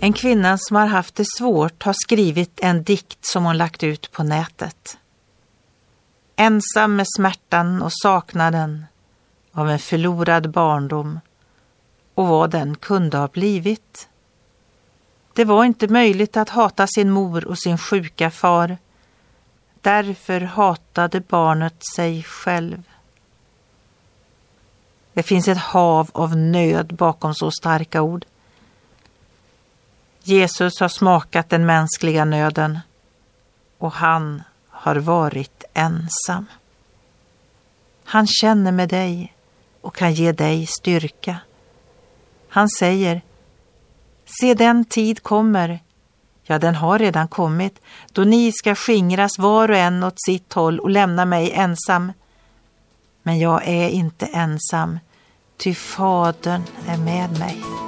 En kvinna som har haft det svårt har skrivit en dikt som hon lagt ut på nätet. Ensam med smärtan och saknaden av en förlorad barndom och vad den kunde ha blivit. Det var inte möjligt att hata sin mor och sin sjuka far. Därför hatade barnet sig själv. Det finns ett hav av nöd bakom så starka ord. Jesus har smakat den mänskliga nöden och han har varit ensam. Han känner med dig och kan ge dig styrka. Han säger Se den tid kommer, ja den har redan kommit, då ni ska skingras var och en åt sitt håll och lämna mig ensam. Men jag är inte ensam, ty Fadern är med mig.